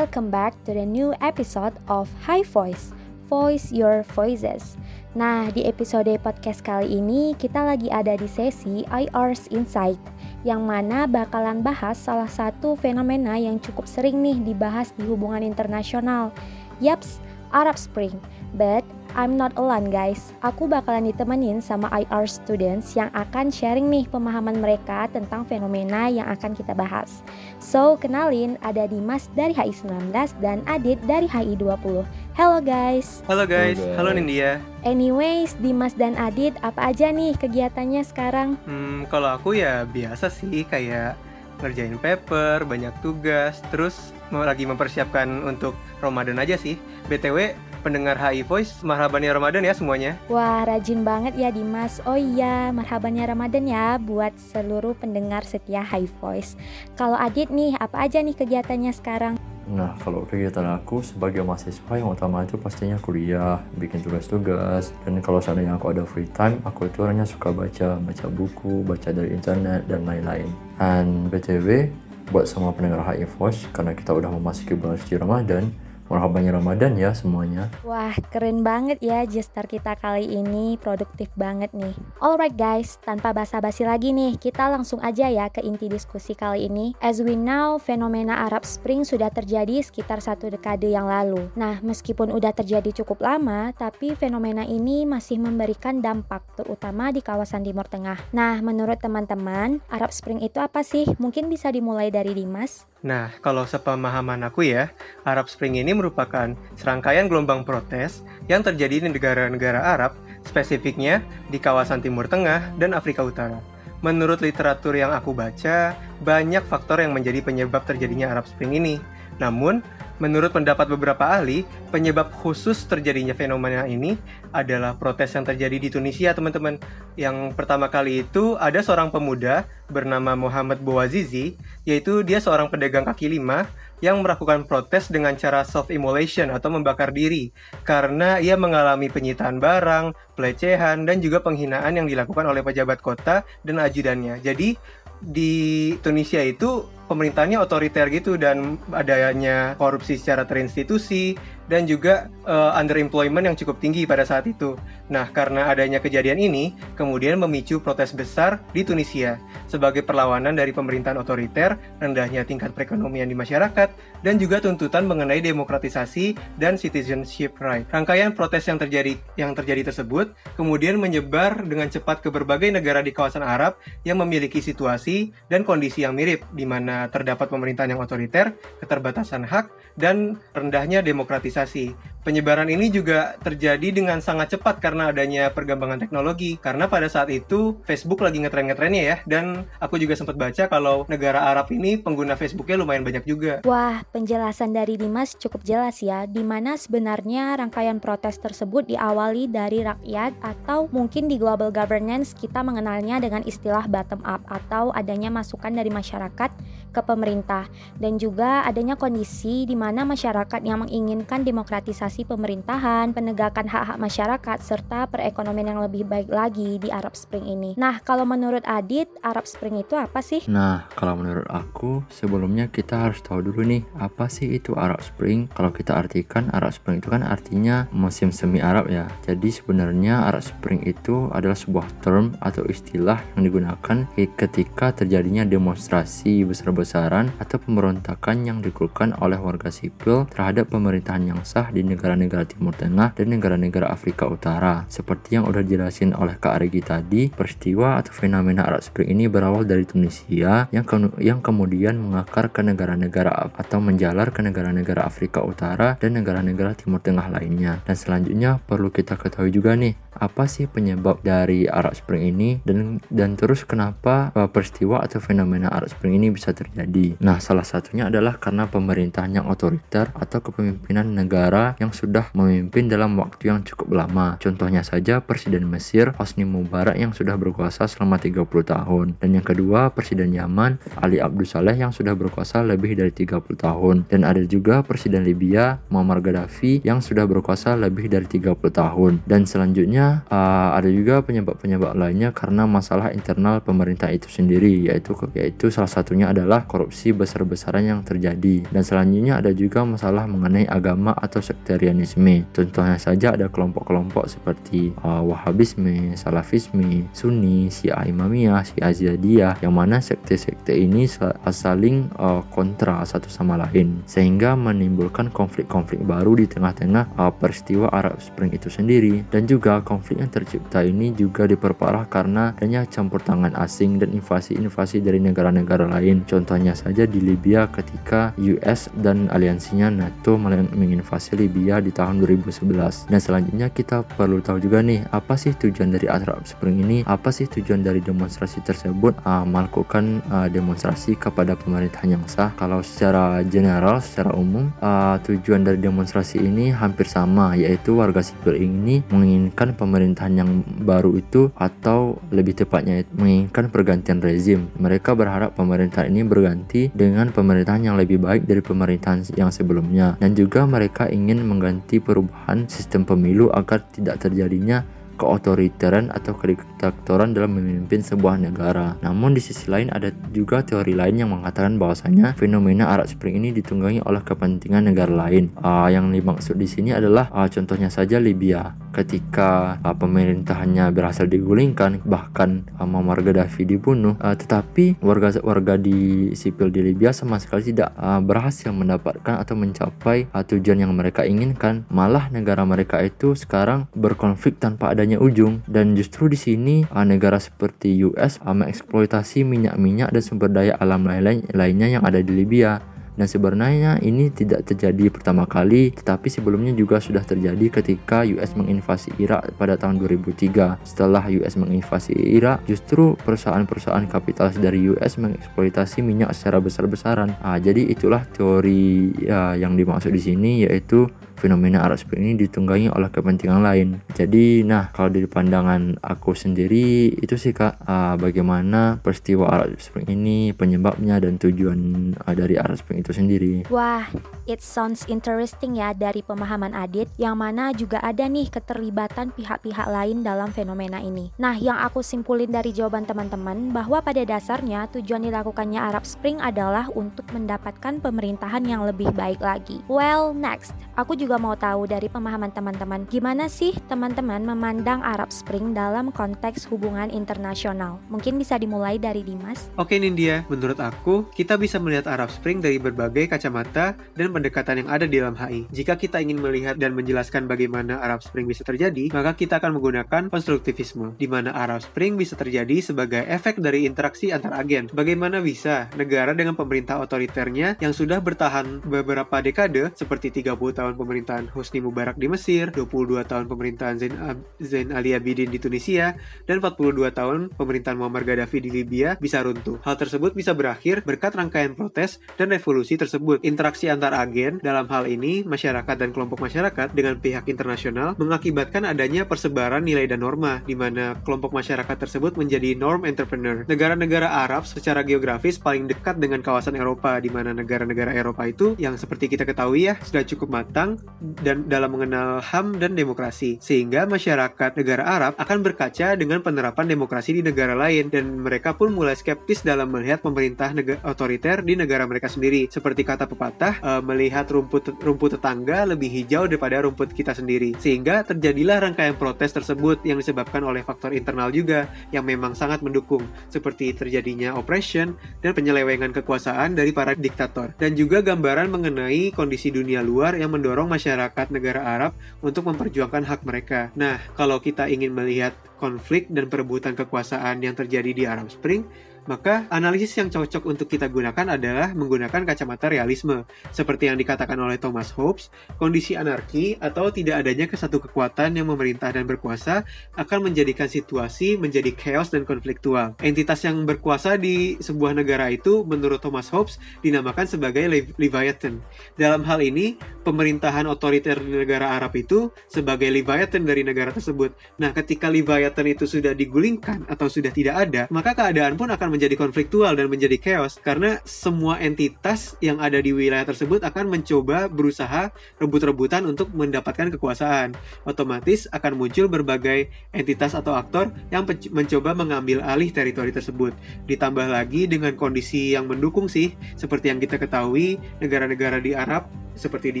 welcome back to the new episode of High Voice, Voice Your Voices. Nah, di episode podcast kali ini kita lagi ada di sesi IR's Insight yang mana bakalan bahas salah satu fenomena yang cukup sering nih dibahas di hubungan internasional. Yaps, Arab Spring. But I'm not alone guys. Aku bakalan ditemenin sama IR students yang akan sharing nih pemahaman mereka tentang fenomena yang akan kita bahas. So, kenalin ada Dimas dari HI 19 dan Adit dari HI 20. Hello guys. Halo guys, halo, halo Nindya. Anyways, Dimas dan Adit apa aja nih kegiatannya sekarang? Hmm, kalau aku ya biasa sih kayak ngerjain paper, banyak tugas, terus mau lagi mempersiapkan untuk Ramadan aja sih. BTW, pendengar HI Voice, marhabannya Ramadan ya semuanya. Wah, rajin banget ya Dimas. Oh iya, marhabannya Ramadan ya buat seluruh pendengar setia HI Voice. Kalau Adit nih, apa aja nih kegiatannya sekarang? Nah, kalau kegiatan aku sebagai mahasiswa yang utama itu pastinya kuliah, bikin tugas-tugas, dan kalau seandainya aku ada free time, aku itu hanya suka baca, baca buku, baca dari internet, dan lain-lain. Dan BTW, buat semua pendengar HI Voice, karena kita udah memasuki bulan suci Ramadan, Marhabannya Ramadan ya semuanya. Wah, keren banget ya gestar kita kali ini, produktif banget nih. Alright guys, tanpa basa-basi lagi nih, kita langsung aja ya ke inti diskusi kali ini. As we know, fenomena Arab Spring sudah terjadi sekitar satu dekade yang lalu. Nah, meskipun udah terjadi cukup lama, tapi fenomena ini masih memberikan dampak, terutama di kawasan Timur Tengah. Nah, menurut teman-teman, Arab Spring itu apa sih? Mungkin bisa dimulai dari Dimas. Nah, kalau sepemahaman aku ya, Arab Spring ini merupakan serangkaian gelombang protes yang terjadi di negara-negara Arab, spesifiknya di kawasan Timur Tengah dan Afrika Utara. Menurut literatur yang aku baca, banyak faktor yang menjadi penyebab terjadinya Arab Spring ini. Namun, Menurut pendapat beberapa ahli, penyebab khusus terjadinya fenomena ini adalah protes yang terjadi di Tunisia, teman-teman. Yang pertama kali itu ada seorang pemuda bernama Muhammad Bouazizi, yaitu dia seorang pedagang kaki lima yang melakukan protes dengan cara self-immolation atau membakar diri karena ia mengalami penyitaan barang, pelecehan, dan juga penghinaan yang dilakukan oleh pejabat kota dan ajudannya. Jadi, di Tunisia itu pemerintahnya otoriter gitu dan adanya korupsi secara terinstitusi dan juga uh, underemployment yang cukup tinggi pada saat itu. Nah, karena adanya kejadian ini, kemudian memicu protes besar di Tunisia sebagai perlawanan dari pemerintahan otoriter, rendahnya tingkat perekonomian di masyarakat, dan juga tuntutan mengenai demokratisasi dan citizenship right. Rangkaian protes yang terjadi yang terjadi tersebut kemudian menyebar dengan cepat ke berbagai negara di kawasan Arab yang memiliki situasi dan kondisi yang mirip di mana terdapat pemerintahan yang otoriter, keterbatasan hak, dan rendahnya demokratisasi. Penyebaran ini juga terjadi dengan sangat cepat karena adanya perkembangan teknologi. Karena pada saat itu Facebook lagi ngetren-ngetrennya ya. Dan aku juga sempat baca kalau negara Arab ini pengguna Facebooknya lumayan banyak juga. Wah, penjelasan dari Dimas cukup jelas ya. Di mana sebenarnya rangkaian protes tersebut diawali dari rakyat atau mungkin di global governance kita mengenalnya dengan istilah bottom up atau adanya masukan dari masyarakat ke pemerintah. Dan juga adanya kondisi di mana masyarakat yang menginginkan demokratisasi pemerintahan, penegakan hak-hak masyarakat, serta perekonomian yang lebih baik lagi di Arab Spring ini. Nah, kalau menurut Adit, Arab Spring itu apa sih? Nah, kalau menurut aku, sebelumnya kita harus tahu dulu nih, apa sih itu Arab Spring? Kalau kita artikan, Arab Spring itu kan artinya musim semi Arab ya. Jadi sebenarnya Arab Spring itu adalah sebuah term atau istilah yang digunakan ketika terjadinya demonstrasi besar-besaran atau pemberontakan yang dilakukan oleh warga sipil terhadap pemerintahan yang sah di negara negara-negara Timur Tengah dan negara-negara Afrika Utara. Seperti yang udah dijelasin oleh Kak Regi tadi, peristiwa atau fenomena Arab Spring ini berawal dari Tunisia yang ke yang kemudian mengakar ke negara-negara atau menjalar ke negara-negara Afrika Utara dan negara-negara Timur Tengah lainnya. Dan selanjutnya perlu kita ketahui juga nih, apa sih penyebab dari Arab Spring ini dan dan terus kenapa uh, peristiwa atau fenomena Arab Spring ini bisa terjadi. Nah, salah satunya adalah karena pemerintahan yang otoriter atau kepemimpinan negara yang sudah memimpin dalam waktu yang cukup lama. Contohnya saja Presiden Mesir Hosni Mubarak yang sudah berkuasa selama 30 tahun. Dan yang kedua Presiden Yaman Ali Abdul Saleh yang sudah berkuasa lebih dari 30 tahun. Dan ada juga Presiden Libya Muammar Gaddafi yang sudah berkuasa lebih dari 30 tahun. Dan selanjutnya uh, ada juga penyebab-penyebab lainnya karena masalah internal pemerintah itu sendiri yaitu yaitu salah satunya adalah korupsi besar-besaran yang terjadi dan selanjutnya ada juga masalah mengenai agama atau sektarianisme. Contohnya saja ada kelompok-kelompok seperti uh, Wahabisme, Salafisme, Sunni, Syiah Imamiyah, Syiah Ziyadiyah yang mana sekte-sekte ini saling uh, kontra satu sama lain sehingga menimbulkan konflik-konflik baru di tengah-tengah uh, peristiwa Arab Spring itu sendiri dan juga konflik yang tercipta ini juga diperparah karena adanya campur tangan asing dan invasi-invasi dari negara-negara lain. Contohnya saja di Libya ketika US dan aliansinya NATO menginvasi Libya di tahun 2011. Dan selanjutnya kita perlu tahu juga nih apa sih tujuan dari Arab Spring ini? Apa sih tujuan dari demonstrasi tersebut? Uh, melakukan uh, demonstrasi kepada pemerintahan yang sah. Kalau secara general, secara umum, uh, tujuan dari demonstrasi ini hampir sama, yaitu warga sipil ini menginginkan pemerintahan yang baru itu atau lebih tepatnya menginginkan pergantian rezim. Mereka berharap pemerintahan ini berganti dengan pemerintahan yang lebih baik dari pemerintahan yang sebelumnya dan juga mereka ingin mengganti perubahan sistem pemilu agar tidak terjadinya keotoriteran atau kediktatoran dalam memimpin sebuah negara. Namun di sisi lain ada juga teori lain yang mengatakan bahwasanya fenomena Arab Spring ini ditunggangi oleh kepentingan negara lain. Uh, yang dimaksud di sini adalah uh, contohnya saja Libya. Ketika uh, pemerintahannya berhasil digulingkan, bahkan uh, Muammar Gaddafi dibunuh, uh, tetapi warga-warga di sipil di Libya sama sekali tidak uh, berhasil mendapatkan atau mencapai uh, tujuan yang mereka inginkan. Malah negara mereka itu sekarang berkonflik tanpa adanya adanya ujung. Dan justru di sini uh, negara seperti US mengeksploitasi minyak-minyak dan sumber daya alam lain lainnya yang ada di Libya. Dan sebenarnya ini tidak terjadi pertama kali tetapi sebelumnya juga sudah terjadi ketika US menginvasi Irak pada tahun 2003 setelah US menginvasi Irak justru perusahaan-perusahaan kapitalis dari US mengeksploitasi minyak secara besar-besaran. Nah, jadi itulah teori ya, yang dimaksud di sini yaitu fenomena Arab Spring ini ditunggangi oleh kepentingan lain. Jadi, nah kalau dari pandangan aku sendiri itu sih kak, uh, bagaimana peristiwa Arab Spring ini, penyebabnya dan tujuan uh, dari Arab Spring itu sendiri. Wah, it sounds interesting ya dari pemahaman Adit, yang mana juga ada nih keterlibatan pihak-pihak lain dalam fenomena ini. Nah, yang aku simpulin dari jawaban teman-teman bahwa pada dasarnya tujuan dilakukannya Arab Spring adalah untuk mendapatkan pemerintahan yang lebih baik lagi. Well, next, aku juga mau tahu dari pemahaman teman-teman, gimana sih teman-teman memandang Arab Spring dalam konteks hubungan internasional? Mungkin bisa dimulai dari Dimas. Oke Nindya, menurut aku, kita bisa melihat Arab Spring dari berbagai kacamata dan pendekatan yang ada di dalam HI. Jika kita ingin melihat dan menjelaskan bagaimana Arab Spring bisa terjadi, maka kita akan menggunakan konstruktivisme, di mana Arab Spring bisa terjadi sebagai efek dari interaksi antar agen. Bagaimana bisa negara dengan pemerintah otoriternya yang sudah bertahan beberapa dekade, seperti 30 tahun pemerintah pemerintahan Hosni Mubarak di Mesir, 22 tahun pemerintahan Zain, Ab Zain Ali Abidin di Tunisia, dan 42 tahun pemerintahan Muammar Gaddafi di Libya bisa runtuh. Hal tersebut bisa berakhir berkat rangkaian protes dan revolusi tersebut. Interaksi antar agen, dalam hal ini masyarakat dan kelompok masyarakat dengan pihak internasional, mengakibatkan adanya persebaran nilai dan norma, di mana kelompok masyarakat tersebut menjadi norm entrepreneur. Negara-negara Arab secara geografis paling dekat dengan kawasan Eropa, di mana negara-negara Eropa itu yang seperti kita ketahui ya, sudah cukup matang dan dalam mengenal HAM dan demokrasi. Sehingga masyarakat negara Arab akan berkaca dengan penerapan demokrasi di negara lain dan mereka pun mulai skeptis dalam melihat pemerintah otoriter di negara mereka sendiri. Seperti kata pepatah e, melihat rumput rumput tetangga lebih hijau daripada rumput kita sendiri sehingga terjadilah rangkaian protes tersebut yang disebabkan oleh faktor internal juga yang memang sangat mendukung seperti terjadinya oppression dan penyelewengan kekuasaan dari para diktator dan juga gambaran mengenai kondisi dunia luar yang mendorong masyarakat negara Arab untuk memperjuangkan hak mereka. Nah, kalau kita ingin melihat konflik dan perebutan kekuasaan yang terjadi di Arab Spring, maka analisis yang cocok untuk kita gunakan adalah menggunakan kacamata realisme. Seperti yang dikatakan oleh Thomas Hobbes, kondisi anarki atau tidak adanya kesatu kekuatan yang memerintah dan berkuasa akan menjadikan situasi menjadi chaos dan konfliktual. Entitas yang berkuasa di sebuah negara itu menurut Thomas Hobbes dinamakan sebagai Leviathan. Dalam hal ini, pemerintahan otoriter di negara Arab itu sebagai Leviathan dari negara tersebut. Nah, ketika Leviathan itu sudah digulingkan atau sudah tidak ada, maka keadaan pun akan menjadi konfliktual dan menjadi chaos karena semua entitas yang ada di wilayah tersebut akan mencoba berusaha rebut-rebutan untuk mendapatkan kekuasaan. Otomatis akan muncul berbagai entitas atau aktor yang mencoba mengambil alih teritori tersebut. Ditambah lagi dengan kondisi yang mendukung sih, seperti yang kita ketahui, negara-negara di Arab seperti di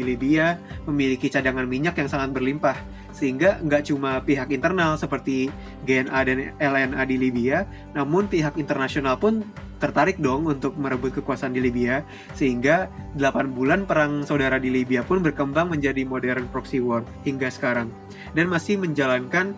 Libya memiliki cadangan minyak yang sangat berlimpah sehingga nggak cuma pihak internal seperti GNA dan LNA di Libya namun pihak internasional pun tertarik dong untuk merebut kekuasaan di Libya sehingga 8 bulan perang saudara di Libya pun berkembang menjadi modern proxy war hingga sekarang dan masih menjalankan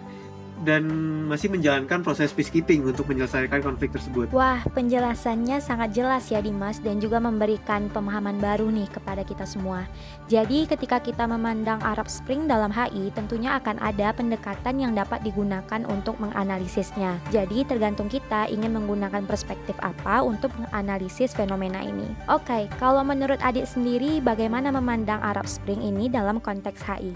dan masih menjalankan proses peacekeeping untuk menyelesaikan konflik tersebut. Wah, penjelasannya sangat jelas ya Dimas dan juga memberikan pemahaman baru nih kepada kita semua. Jadi ketika kita memandang Arab Spring dalam HI, tentunya akan ada pendekatan yang dapat digunakan untuk menganalisisnya. Jadi tergantung kita ingin menggunakan perspektif apa untuk menganalisis fenomena ini. Oke, kalau menurut adik sendiri bagaimana memandang Arab Spring ini dalam konteks HI?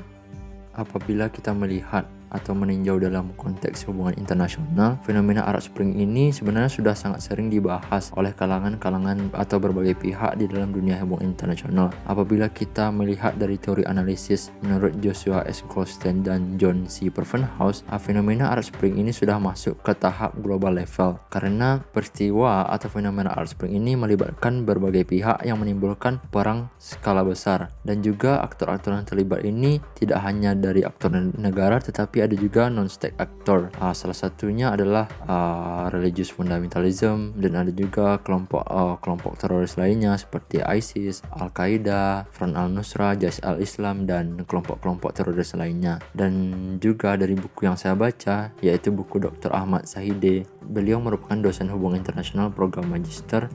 Apabila kita melihat atau meninjau dalam konteks hubungan internasional, fenomena Arab Spring ini sebenarnya sudah sangat sering dibahas oleh kalangan-kalangan atau berbagai pihak di dalam dunia hubungan internasional. Apabila kita melihat dari teori analisis menurut Joshua S. Goldstein dan John C. Pervenhouse, fenomena Arab Spring ini sudah masuk ke tahap global level karena peristiwa atau fenomena Arab Spring ini melibatkan berbagai pihak yang menimbulkan perang skala besar dan juga aktor-aktor yang terlibat ini tidak hanya dari aktor negara tetapi tapi ada juga non-state actor. Uh, salah satunya adalah uh, religious fundamentalism dan ada juga kelompok uh, kelompok teroris lainnya seperti ISIS, Al-Qaeda, Front al-Nusra, Jaish al-Islam dan kelompok-kelompok teroris lainnya. Dan juga dari buku yang saya baca yaitu buku Dr. Ahmad Sahide. Beliau merupakan dosen hubungan internasional program magister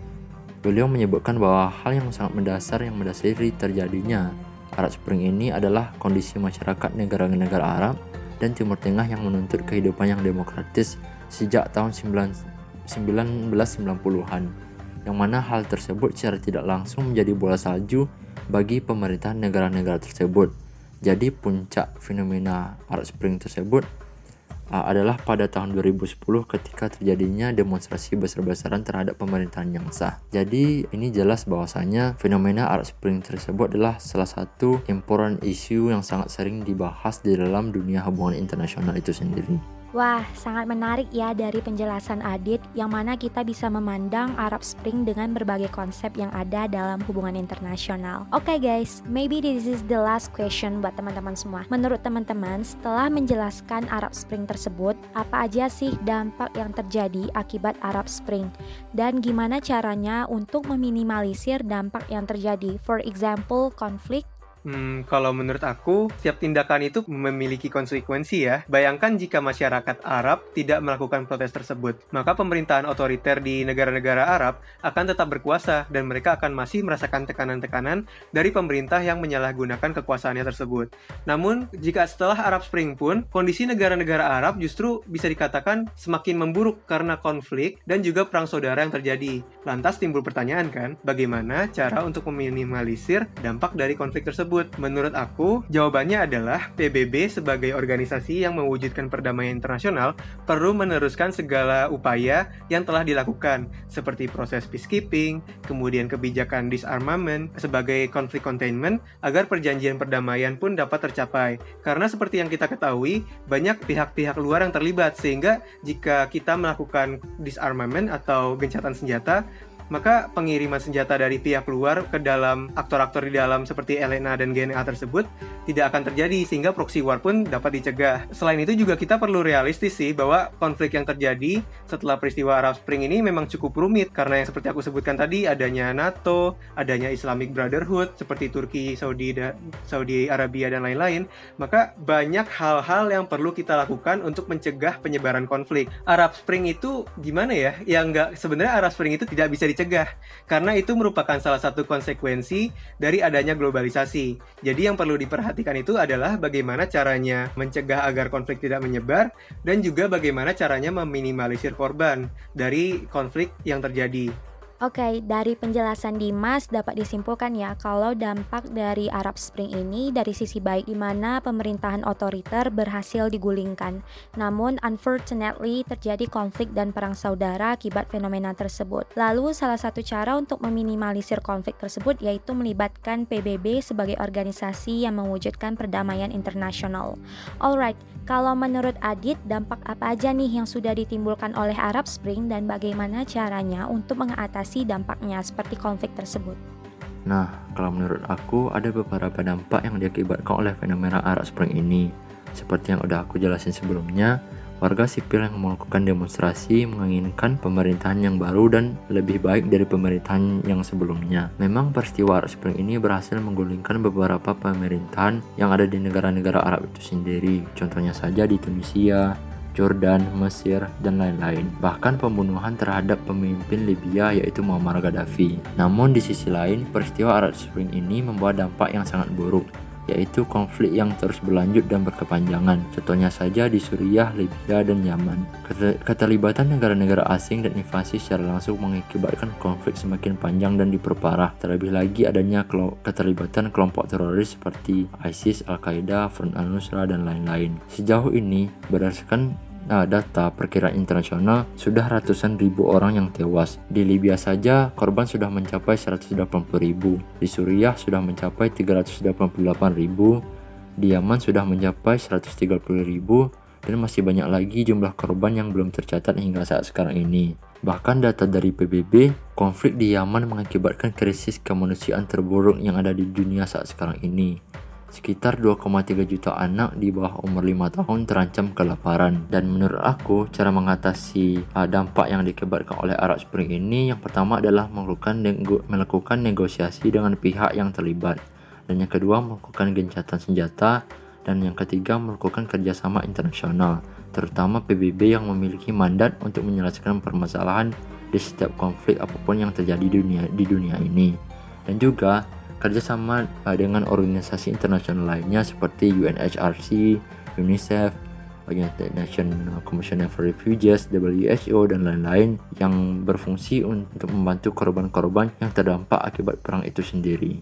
Beliau menyebutkan bahwa hal yang sangat mendasar yang mendasari terjadinya Arab Spring ini adalah kondisi masyarakat negara-negara Arab dan Timur Tengah yang menuntut kehidupan yang demokratis sejak tahun 1990-an, yang mana hal tersebut secara tidak langsung menjadi bola salju bagi pemerintahan negara-negara tersebut. Jadi puncak fenomena Arab Spring tersebut adalah pada tahun 2010 ketika terjadinya demonstrasi besar-besaran terhadap pemerintahan yang sah. Jadi ini jelas bahwasanya fenomena Arab Spring tersebut adalah salah satu important issue yang sangat sering dibahas di dalam dunia hubungan internasional itu sendiri. Wah, sangat menarik ya dari penjelasan Adit yang mana kita bisa memandang Arab Spring dengan berbagai konsep yang ada dalam hubungan internasional. Oke okay guys, maybe this is the last question buat teman-teman semua. Menurut teman-teman, setelah menjelaskan Arab Spring tersebut, apa aja sih dampak yang terjadi akibat Arab Spring? Dan gimana caranya untuk meminimalisir dampak yang terjadi? For example, konflik Hmm, kalau menurut aku, setiap tindakan itu memiliki konsekuensi ya. Bayangkan jika masyarakat Arab tidak melakukan protes tersebut, maka pemerintahan otoriter di negara-negara Arab akan tetap berkuasa dan mereka akan masih merasakan tekanan-tekanan dari pemerintah yang menyalahgunakan kekuasaannya tersebut. Namun, jika setelah Arab Spring pun, kondisi negara-negara Arab justru bisa dikatakan semakin memburuk karena konflik dan juga perang saudara yang terjadi. Lantas timbul pertanyaan kan, bagaimana cara untuk meminimalisir dampak dari konflik tersebut? Tersebut? Menurut aku, jawabannya adalah PBB sebagai organisasi yang mewujudkan perdamaian internasional perlu meneruskan segala upaya yang telah dilakukan, seperti proses peacekeeping, kemudian kebijakan disarmament sebagai konflik containment agar perjanjian perdamaian pun dapat tercapai. Karena seperti yang kita ketahui, banyak pihak-pihak luar yang terlibat sehingga jika kita melakukan disarmament atau gencatan senjata, maka pengiriman senjata dari pihak luar ke dalam aktor-aktor di dalam seperti Elena dan GNA tersebut tidak akan terjadi sehingga proxy war pun dapat dicegah. Selain itu juga kita perlu realistis sih bahwa konflik yang terjadi setelah peristiwa Arab Spring ini memang cukup rumit karena yang seperti aku sebutkan tadi adanya NATO, adanya Islamic Brotherhood seperti Turki, Saudi Saudi Arabia dan lain-lain, maka banyak hal-hal yang perlu kita lakukan untuk mencegah penyebaran konflik. Arab Spring itu gimana ya? Yang nggak sebenarnya Arab Spring itu tidak bisa dicegah karena itu merupakan salah satu konsekuensi dari adanya globalisasi. Jadi yang perlu diperhatikan itu adalah bagaimana caranya mencegah agar konflik tidak menyebar dan juga bagaimana caranya meminimalisir korban dari konflik yang terjadi. Oke, dari penjelasan Dimas dapat disimpulkan ya kalau dampak dari Arab Spring ini dari sisi baik di mana pemerintahan otoriter berhasil digulingkan. Namun unfortunately terjadi konflik dan perang saudara akibat fenomena tersebut. Lalu salah satu cara untuk meminimalisir konflik tersebut yaitu melibatkan PBB sebagai organisasi yang mewujudkan perdamaian internasional. Alright, kalau menurut Adit dampak apa aja nih yang sudah ditimbulkan oleh Arab Spring dan bagaimana caranya untuk mengatasi mengatasi dampaknya seperti konflik tersebut? Nah, kalau menurut aku ada beberapa dampak yang diakibatkan oleh fenomena Arab Spring ini. Seperti yang udah aku jelasin sebelumnya, warga sipil yang melakukan demonstrasi menginginkan pemerintahan yang baru dan lebih baik dari pemerintahan yang sebelumnya. Memang peristiwa Arab Spring ini berhasil menggulingkan beberapa pemerintahan yang ada di negara-negara Arab itu sendiri. Contohnya saja di Tunisia, Jordan, Mesir, dan lain-lain. Bahkan pembunuhan terhadap pemimpin Libya yaitu Muammar Gaddafi. Namun di sisi lain, peristiwa Arab Spring ini membawa dampak yang sangat buruk, yaitu konflik yang terus berlanjut dan berkepanjangan. Contohnya saja di Suriah, Libya, dan Yaman. Keterlibatan negara-negara asing dan invasi secara langsung mengakibatkan konflik semakin panjang dan diperparah. Terlebih lagi adanya keterlibatan kelompok teroris seperti ISIS, Al-Qaeda, Front Al-Nusra, dan lain-lain. Sejauh ini, berdasarkan Nah, data perkiraan internasional sudah ratusan ribu orang yang tewas. Di Libya saja korban sudah mencapai 180 ribu. Di Suriah sudah mencapai 388 ribu. Di Yaman sudah mencapai 130 ribu dan masih banyak lagi jumlah korban yang belum tercatat hingga saat sekarang ini. Bahkan data dari PBB, konflik di Yaman mengakibatkan krisis kemanusiaan terburuk yang ada di dunia saat sekarang ini. Sekitar 2,3 juta anak di bawah umur 5 tahun terancam kelaparan. Dan menurut aku, cara mengatasi uh, dampak yang dikibatkan oleh Arab Spring ini yang pertama adalah melakukan, nego melakukan negosiasi dengan pihak yang terlibat. Dan yang kedua, melakukan gencatan senjata. Dan yang ketiga, melakukan kerjasama internasional, terutama PBB yang memiliki mandat untuk menyelesaikan permasalahan di setiap konflik apa pun yang terjadi di dunia, di dunia ini. Dan juga kerjasama uh, dengan organisasi internasional lainnya seperti UNHRC, UNICEF, United Nations Commission for Refugees, WHO, dan lain-lain yang berfungsi untuk membantu korban-korban yang terdampak akibat perang itu sendiri.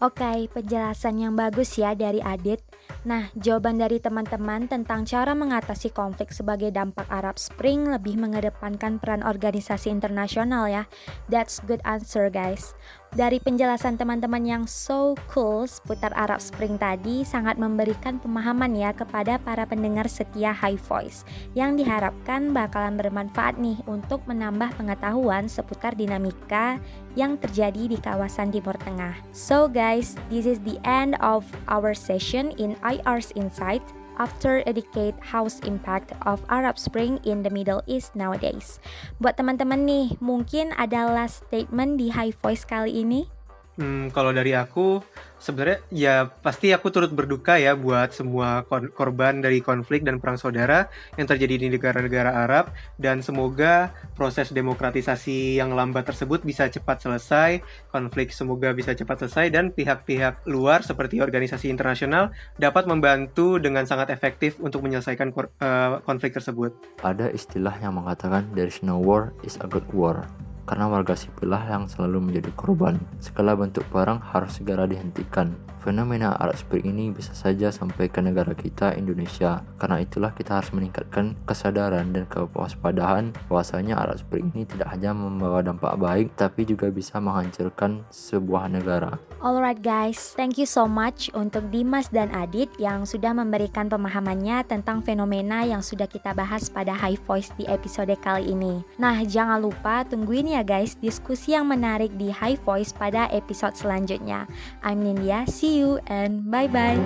Oke, penjelasan yang bagus ya dari Adit. Nah, jawaban dari teman-teman tentang cara mengatasi konflik sebagai dampak Arab Spring lebih mengedepankan peran organisasi internasional ya. That's good answer guys. Dari penjelasan teman-teman yang so cool seputar Arab Spring tadi sangat memberikan pemahaman ya kepada para pendengar setia High Voice yang diharapkan bakalan bermanfaat nih untuk menambah pengetahuan seputar dinamika yang terjadi di kawasan Timur Tengah. So guys, this is the end of our session in IR's Insight after a decade house impact of Arab Spring in the Middle East nowadays. Buat teman-teman nih, mungkin ada last statement di High Voice kali ini? Hmm, kalau dari aku, sebenarnya ya pasti aku turut berduka ya buat semua korban dari konflik dan perang saudara yang terjadi di negara-negara Arab dan semoga proses demokratisasi yang lambat tersebut bisa cepat selesai, konflik semoga bisa cepat selesai dan pihak-pihak luar seperti organisasi internasional dapat membantu dengan sangat efektif untuk menyelesaikan uh, konflik tersebut. Ada istilah yang mengatakan there is no war is a good war karena warga sipillah yang selalu menjadi korban. Segala bentuk perang harus segera dihentikan. Fenomena Arab Spring ini bisa saja sampai ke negara kita Indonesia. Karena itulah kita harus meningkatkan kesadaran dan kewaspadaan bahwasanya Arab Spring ini tidak hanya membawa dampak baik tapi juga bisa menghancurkan sebuah negara. Alright guys, thank you so much untuk Dimas dan Adit yang sudah memberikan pemahamannya tentang fenomena yang sudah kita bahas pada High Voice di episode kali ini. Nah, jangan lupa tungguin ya guys diskusi yang menarik di High Voice pada episode selanjutnya. I'm Nindya, see you and bye bye.